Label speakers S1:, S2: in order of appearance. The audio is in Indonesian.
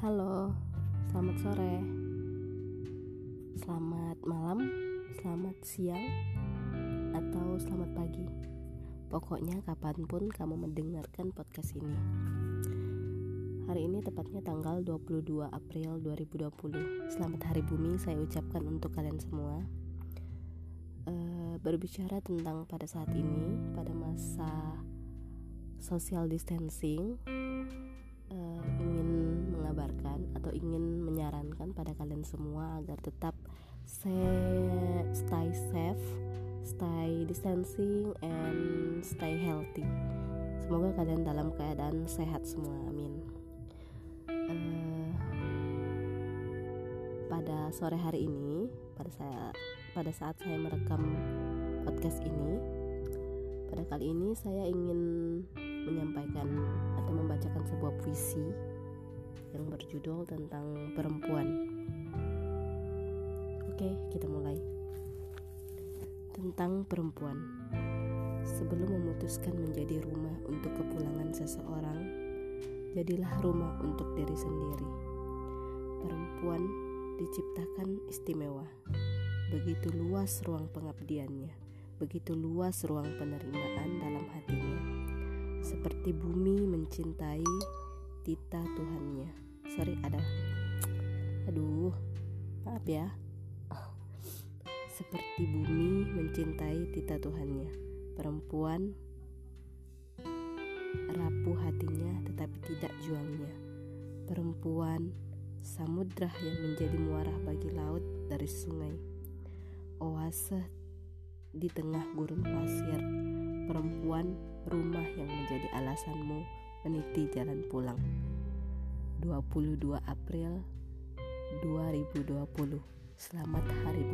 S1: Halo, selamat sore, selamat malam, selamat siang, atau selamat pagi. Pokoknya, kapan pun kamu mendengarkan podcast ini, hari ini tepatnya tanggal 22 April 2020. Selamat Hari Bumi, saya ucapkan untuk kalian semua. E, berbicara tentang pada saat ini, pada masa social distancing pada kalian semua agar tetap stay safe, stay distancing, and stay healthy. Semoga kalian dalam keadaan sehat semua, amin. Uh, pada sore hari ini, pada saya pada saat saya merekam podcast ini, pada kali ini saya ingin menyampaikan atau membacakan sebuah puisi yang berjudul tentang perempuan. Oke, kita mulai. Tentang perempuan. Sebelum memutuskan menjadi rumah untuk kepulangan seseorang, jadilah rumah untuk diri sendiri. Perempuan diciptakan istimewa. Begitu luas ruang pengabdiannya, begitu luas ruang penerimaan dalam hatinya. Seperti bumi mencintai tita Tuhannya. Sorry, ada. Aduh, maaf ya seperti bumi mencintai tita Tuhannya. Perempuan rapuh hatinya tetapi tidak juangnya. Perempuan samudra yang menjadi muara bagi laut dari sungai. Oase di tengah gurun pasir. Perempuan rumah yang menjadi alasanmu meniti jalan pulang. 22 April 2020 Selamat Hari